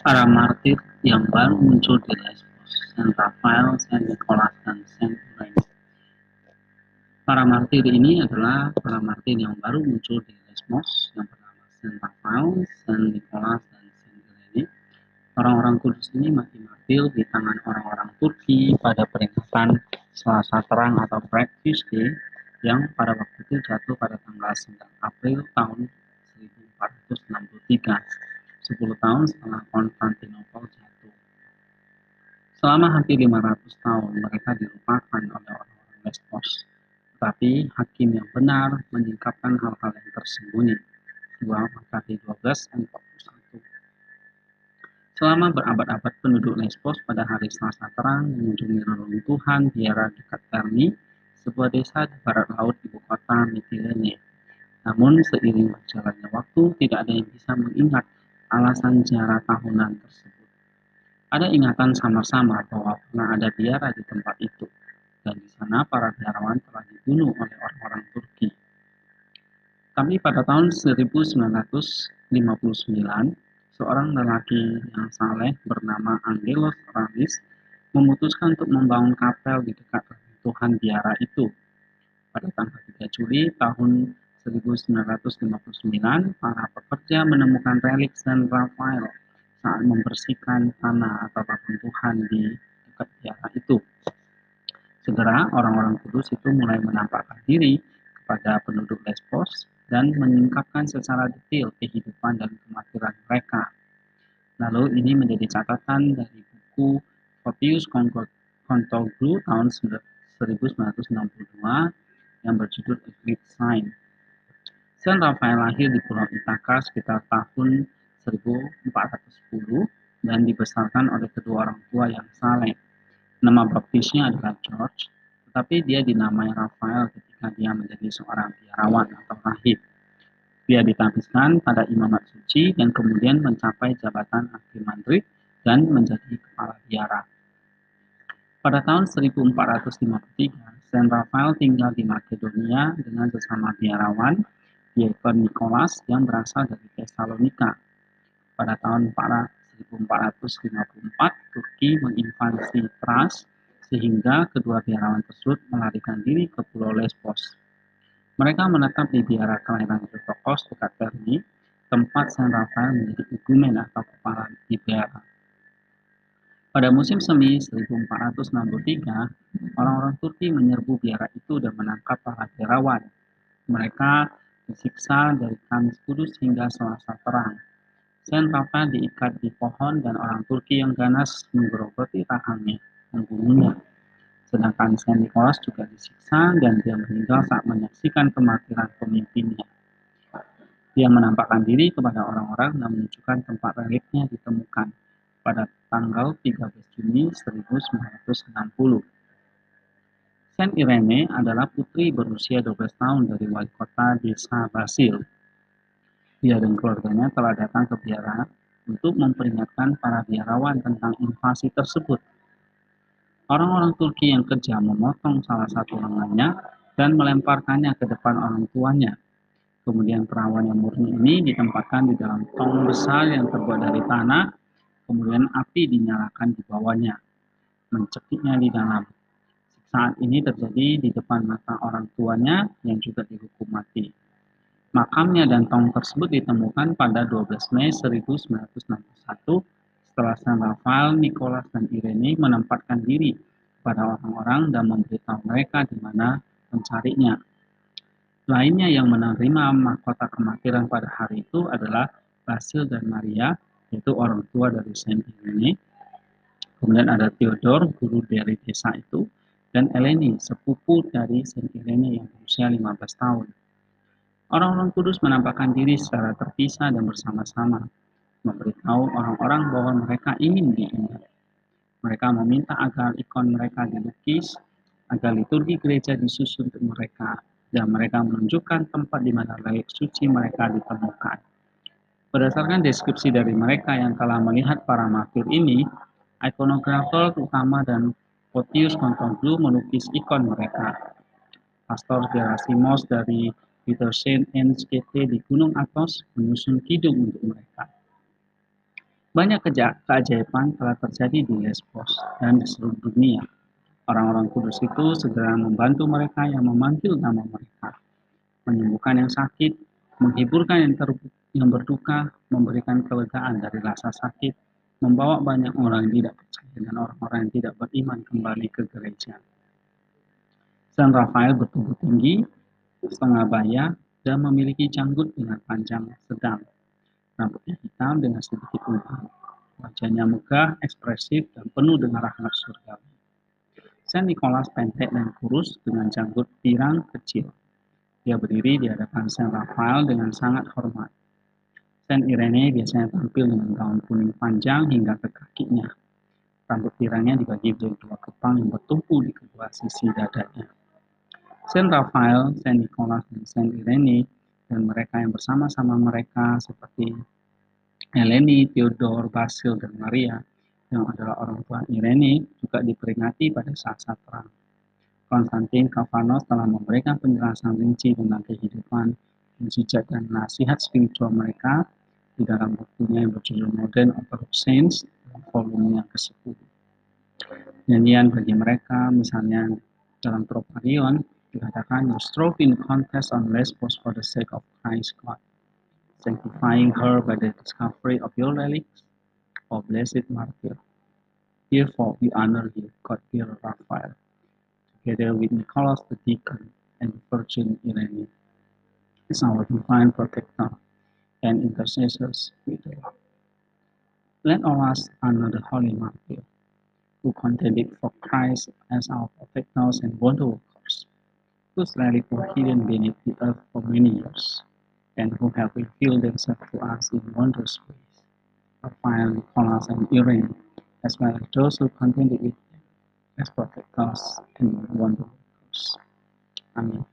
para martir yang baru muncul di Lesbos, Saint Raphael, Saint Nicholas, dan Saint Irenaeus. Para martir ini adalah para martir yang baru muncul di Lesbos yang bernama Saint Raphael, Saint Nicholas, dan Saint Irenaeus. Orang-orang kudus ini mati martir di tangan orang-orang Turki pada peringatan Selasa Terang atau Black Tuesday yang pada waktu itu jatuh pada tanggal 9 April tahun 1463, 10 tahun setelah Konstantinopel jatuh. Selama hampir 500 tahun mereka dilupakan oleh orang-orang Lesbos, tetapi hakim yang benar menyingkapkan hal-hal yang tersembunyi. 2 Makkabee 12 ayat 41. Selama berabad-abad penduduk Lesbos pada hari Selasa terang mengunjungi reruntuhan biara dekat Terni, sebuah desa di barat laut ibu kota Mitilene. Namun seiring berjalannya waktu, tidak ada yang bisa mengingat alasan ziarah tahunan tersebut. Ada ingatan samar-samar bahwa pernah ada biara di tempat itu, dan di sana para biarawan telah dibunuh oleh orang-orang Turki. Tapi pada tahun 1959, seorang lelaki yang saleh bernama Angelos Ramis memutuskan untuk membangun kapel di dekat Tuhan biara itu. Pada tanggal 3 Juli tahun 1959, para pekerja menemukan relik Saint Raphael saat membersihkan tanah atau Tuhan di dekat biara itu. Segera orang-orang kudus itu mulai menampakkan diri kepada penduduk Lesbos dan menyingkapkan secara detail kehidupan dan kematian mereka. Lalu ini menjadi catatan dari buku Photius Contoglu tahun 1962 yang berjudul Eclipse Sign. Saint Raphael lahir di Pulau Ithaka sekitar tahun 1410 dan dibesarkan oleh kedua orang tua yang saleh. Nama baptisnya adalah George, tetapi dia dinamai Raphael ketika dia menjadi seorang biarawan atau rahib. Dia ditabiskan pada imamat suci dan kemudian mencapai jabatan archimandrit dan menjadi kepala biara. Pada tahun 1453, Saint Raphael tinggal di Makedonia dengan sesama biarawan, yaitu Nicholas yang berasal dari Tesalonika. Pada tahun 1454, Turki menginvasi Tras sehingga kedua biarawan tersebut melarikan diri ke Pulau Lesbos. Mereka menetap di biara kelahiran Theotokos dekat Terni, tempat Saint Raphael menjadi igumen atau kepala di biara. Pada musim semi 1463, orang-orang Turki menyerbu biara itu dan menangkap para biarawan. Mereka disiksa dari Kamis Kudus hingga Selasa Terang. Saint Rafa diikat di pohon dan orang Turki yang ganas menggerogoti rahangnya, membunuhnya. Sedangkan Saint Nicholas juga disiksa dan dia meninggal saat menyaksikan kematian pemimpinnya. Dia menampakkan diri kepada orang-orang dan menunjukkan tempat reliknya ditemukan pada tanggal 13 Juni 1960. Irene adalah putri berusia 12 tahun dari wali kota desa Basil. Dia dan keluarganya telah datang ke biara untuk memperingatkan para biarawan tentang invasi tersebut. Orang-orang Turki yang kejam memotong salah satu lengannya dan melemparkannya ke depan orang tuanya. Kemudian perawan yang murni ini ditempatkan di dalam tong besar yang terbuat dari tanah kemudian api dinyalakan di bawahnya, mencekiknya di dalam. Saat ini terjadi di depan mata orang tuanya yang juga dihukum mati. Makamnya dan tong tersebut ditemukan pada 12 Mei 1961 setelah San Rafael, Nicholas, dan Irene menempatkan diri pada orang-orang dan memberitahu mereka di mana mencarinya. Lainnya yang menerima mahkota kematian pada hari itu adalah Basil dan Maria itu orang tua dari Saint Irene. Kemudian ada Theodore, guru dari desa itu, dan Eleni, sepupu dari Saint Irene yang berusia 15 tahun. Orang-orang kudus menampakkan diri secara terpisah dan bersama-sama, memberitahu orang-orang bahwa mereka ingin diingat. Mereka meminta agar ikon mereka dilukis, agar liturgi gereja disusun untuk mereka, dan mereka menunjukkan tempat di mana layak suci mereka ditemukan. Berdasarkan deskripsi dari mereka yang telah melihat para martir ini, ikonografer utama dan Photius Contoglu melukis ikon mereka. Pastor Gerasimos dari Petersen NSKT di Gunung Athos menyusun kidung untuk mereka. Banyak keajaiban telah terjadi di Lesbos dan di seluruh dunia. Orang-orang kudus itu segera membantu mereka yang memanggil nama mereka, menyembuhkan yang sakit, menghiburkan yang, yang berduka, memberikan kelegaan dari rasa sakit, membawa banyak orang yang tidak percaya dan orang-orang yang tidak beriman kembali ke gereja. San Rafael bertubuh tinggi, setengah baya, dan memiliki janggut dengan panjang sedang rambutnya hitam dengan sedikit uban. Wajahnya megah, ekspresif, dan penuh dengan rahmat surgawi. Saint Nicholas pendek dan kurus dengan janggut pirang kecil. Dia berdiri di hadapan Saint Raphael dengan sangat hormat. Saint Irene biasanya tampil dengan gaun kuning panjang hingga ke kakinya. Rambut pirangnya dibagi menjadi dua kepang yang bertumpu di kedua sisi dadanya. Saint Raphael, Saint Nicholas, dan Saint Irene dan mereka yang bersama-sama mereka seperti Eleni, Theodore, Basil, dan Maria yang adalah orang tua Irene juga diperingati pada saat-saat perang. Konstantin Kavanos telah memberikan penjelasan rinci tentang kehidupan, mujizat, dan nasihat spiritual mereka di dalam bukunya yang berjudul Modern Orthodox Saints, volume yang ke-10. Nyanyian bagi mereka, misalnya dalam Troparion, dikatakan you strove in contest on Lesbos for the sake of Christ God, sanctifying her by the discovery of your relics, O blessed martyr. Therefore we honor you, God-fearer Raphael, together with Nicholas the deacon and Virgin Irene, as our divine protector and intercessors with the Lord. Let all us honor the Holy Martyr, who contended for Christ as our protectors and wonder whose relics were hidden beneath the earth for many years, and who have revealed themselves to us in wondrous ways. Raphael, Nicholas, and Irene, as well as those who contended with them as protectors and wonder workers. Amen.